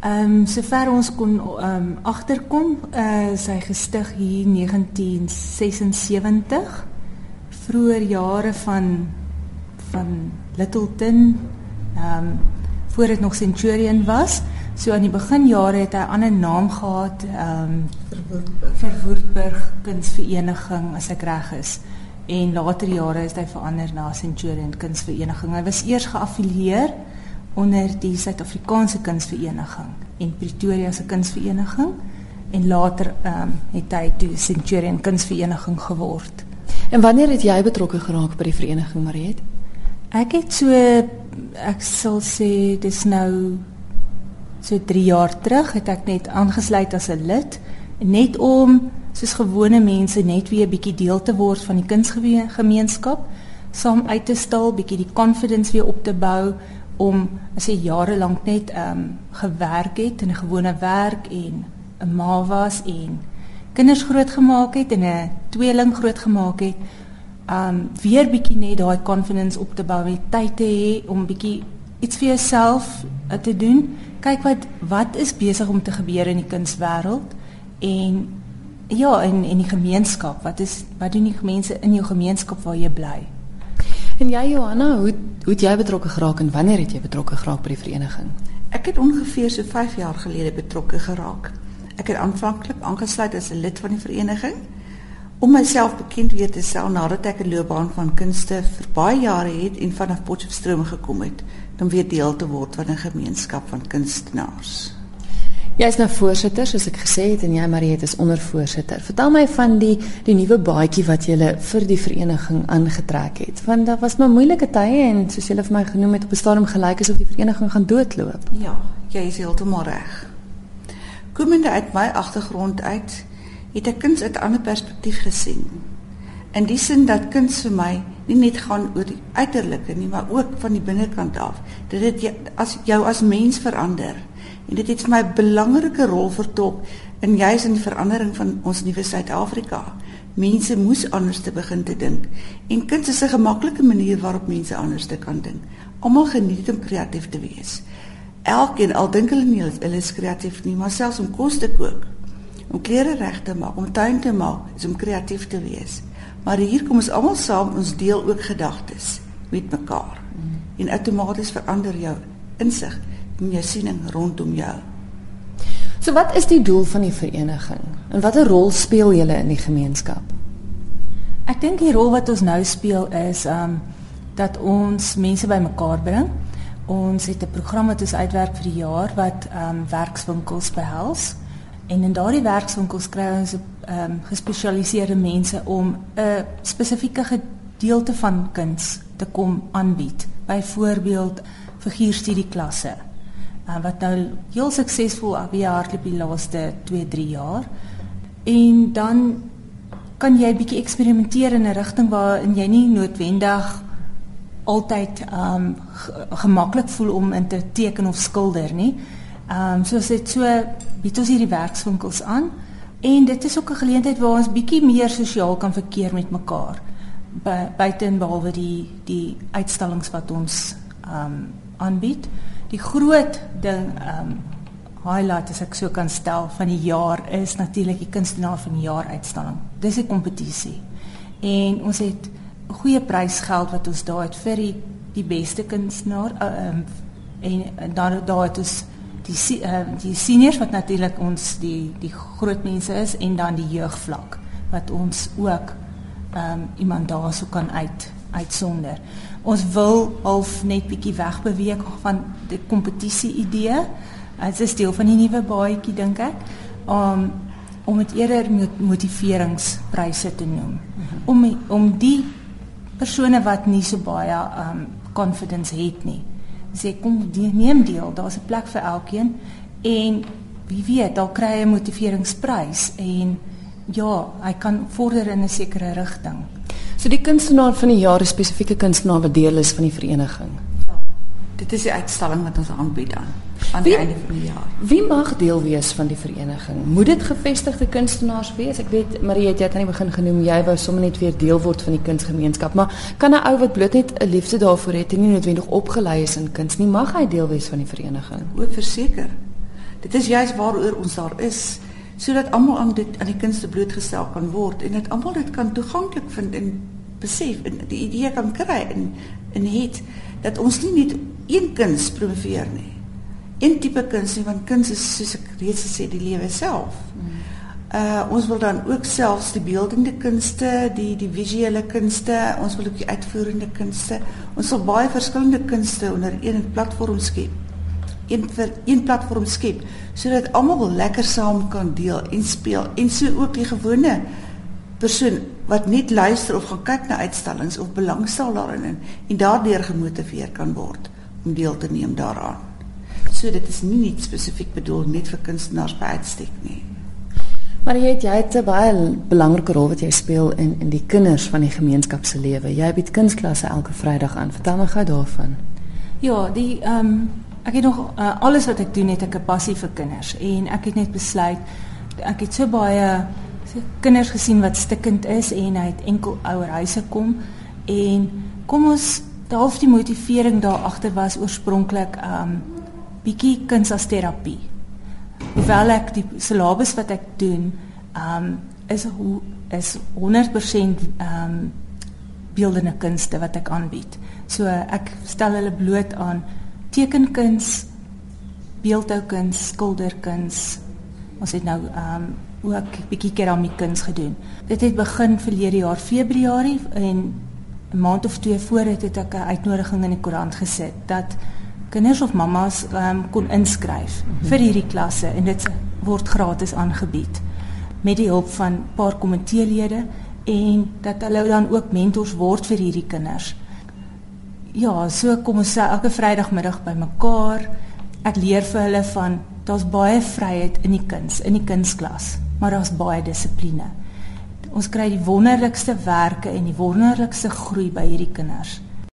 Ehm um, sover ons kon ehm um, agterkom, uh, sy gestig hier 1976 vroeër jare van van Littleton ehm um, voor dit nog Centurion was. So aan die beginjare het hy 'n ander naam gehad, ehm um, Verwoerdburg Kunsvereniging as ek reg is. En later jare is hy verander na Centurion Kunsvereniging. Hy was eers geaffilieer onder die Suid-Afrikaanse Kunsvereniging en Pretoria se Kunsvereniging en later ehm um, het hy toe Centurion Kunsvereniging geword. En wanneer het jy betrokke geraak by die vereniging Mariet? Ek het so ek sal sê dis nou so 3 jaar terug het ek net aangesluit as 'n lid net om soos gewone mense net weer 'n bietjie deel te word van die kunsgemeenskap, saam uit te stal, bietjie die confidence weer op te bou om as jy jare lank net ehm um, gewerk het in 'n gewone werk en 'n ma was en kinders grootgemaak het en 'n tweeling grootgemaak het um weer bietjie net daai confidence op te bou, net tyd te hê om bietjie iets vir jouself uh, te doen. Kyk wat wat is besig om te gebeur in die kunswêreld en ja, in in die gemeenskap. Wat is wat doen die mense in jou gemeenskap waar jy bly? En jy Johanna, hoe hoe het jy betrokke geraak en wanneer het jy betrokke geraak by die vereniging? Ek het ongeveer so 5 jaar gelede betrokke geraak. Ek het aanvanklik aangesluit as 'n lid van die vereniging om myself bekend weer te stel nadat ek 'n loopbaan van kunste vir baie jare het en vanaf Potchefstroom gekom het om weer deel te word van 'n gemeenskap van kunstenaars. Jy is nou voorsitter, soos ek gesê het en jy Mariet is ondervoorsitter. Vertel my van die die nuwe baadjie wat jy vir die vereniging aangetrek het. Want daar was maar moeilike tye en soos jy vir my genoem het op 'n stadium gelyk asof die vereniging gaan doodloop. Ja, jy is heeltemal reg. Komende uit my agtergrond uit het ek kuns uit 'n ander perspektief gesien. In die sin dat kuns vir my nie net gaan oor die uiterlike nie, maar ook van die binnekant af. Dit het as jou as mens verander. En dit het vir my 'n belangrike rol vertolk in juis in die verandering van ons nuwe Suid-Afrika. Mense moes anders te begin te dink. En kuns is 'n gemaklike manier waarop mense anders te kan dink. Almal geniet om kreatief te wees. Elkeen al dink hulle nie hulle is kreatief nie, maar selfs om kos te kook om klere reg te maak, om tuin te maak, is om kreatief te wees. Maar hier kom ons almal saam, ons deel ook gedagtes met mekaar. En outomaties verander jou insig en jou siening rondom jou. So wat is die doel van die vereniging? En watter rol speel julle in die gemeenskap? Ek dink die rol wat ons nou speel is um dat ons mense bymekaar bring. Ons het 'n program wat ons uitwerk vir die jaar wat um werkswinkels behels. En in daardie werkswinkels kry ons ehm um, gespesialiseerde mense om 'n spesifieke gedeelte van kuns te kom aanbied. Byvoorbeeld figuurstudieklasse. Uh, wat nou heel suksesvol afhardloop die laaste 2-3 jaar. En dan kan jy bietjie eksperimenteer in 'n rigting waarin jy nie noodwendig altyd ehm um, gemaklik voel om in te teken of skilder nie. Ehm um, so as dit so bied ons hierdie werkswinkels aan en dit is ook 'n geleentheid waar ons bietjie meer sosiaal kan verkeer met mekaar. Buite en behalwe die die uitstallings wat ons ehm um, aanbied. Die groot ding ehm um, highlight as ek so kan stel van die jaar is natuurlik die kunstenaar van die jaar uitstalling. Dis 'n kompetisie. En ons het goeie prysgeld wat ons daar het vir die die beste kunstenaar uh, um, en dan daar het ons die uh, die seniors wat natuurlik ons die die groot mense is en dan die jeugvlak wat ons ook ehm um, iemand daarso kan uit uitsonder. Ons wil half net bietjie wegbeweeg van die kompetisie idee. Dit is deel van die nuwe baadjie dink ek. Um om dit eerder motiveringspryse te noem. Om om die persone wat nie so baie um confidence het nie sê kom die, neem deel, daar's 'n plek vir elkeen en wie weet, dalk kry hy 'n motiveringsprys en ja, hy kan vorder in 'n sekere rigting. So die kunstenaar van die jaar is spesifieke kunstenaar wat deel is van die vereniging. Ja. Dit is die uitstalling wat ons aanbied aan aan die einde van die jaar. Wie mag deel wees van die vereniging? Moet dit gevestigde kunstenaars wees? Ek weet Marie het jy aan die begin genoem jy wou sommer net weer deel word van die kunsgemeenskap, maar kan 'n ou wat bloot net 'n liefde daarvoor het en nie noodwendig opgelei is in kuns nie, mag hy deel wees van die vereniging? O, verseker. dit is juist waaroor ons daar is sodat almal aan dit aan die kunste blootgestel kan word en dit almal dit kan toeganklik vind en besef en die idee kan kry in in het dat ons nie net een kuns promoveer nie. Een tipe kuns nie want kuns is soos ek reeds gesê die lewe self. Uh ons wil dan ook selfs die beeldende kunste, die die visuele kunste, ons wil ook die uitvoerende kunste. Ons wil baie verskillende kunste onder een platform skep. Een vir een platform skep sodat almal lekker saam kan deel en speel en so ook die gewone persoon wat net luister of gaan kyk na uitstallings of belangstel daarin en, en daardeur gemotiveer kan word om deel te neem daaraan. So dit is nie net spesifiek bedoel net vir kunstenaars by uitstek nie. Maar jy het jy het 'n baie belangrike rol wat jy speel in in die kinders van die gemeenskap se lewe. Jy bied kunsklasse elke Vrydag aan. Vertel my gou daarvan. Ja, die ehm um, ek het nog uh, alles wat ek doen het ek 'n passie vir kinders en ek het net besluit ek het so baie kinders gesien wat stikkend is en hy het enkel ouer huise kom en kom ons half die motivering daar agter was oorspronklik ehm um, bietjie kuns as terapie hoewel ek die syllabus wat ek doen, ehm um, is hoe is 100% ehm um, beeldende kunste wat ek aanbied. So ek stel hulle bloot aan tekenkuns, beeldhoukuns, skilderkuns. Ons het nou ehm um, ook bietjie keramiekkuns gedoen. Dit het begin verlede jaar Februarie en 'n maand of twee voor het, het ek 'n uitnodiging in die koerant gesit dat kinders of mammas um, kon inskryf mm -hmm. vir hierdie klasse en dit word gratis aangebied met die hulp van paar komiteelede en dat hulle dan ook mentors word vir hierdie kinders. Ja, so kom ons elke Vrydagmiddag bymekaar. Ek leer vir hulle van daar's baie vryheid in die kuns, in die kunsklas, maar daar's baie dissipline. Ons kry die wonderlikste werke en die wonderlikste groei by hierdie kinders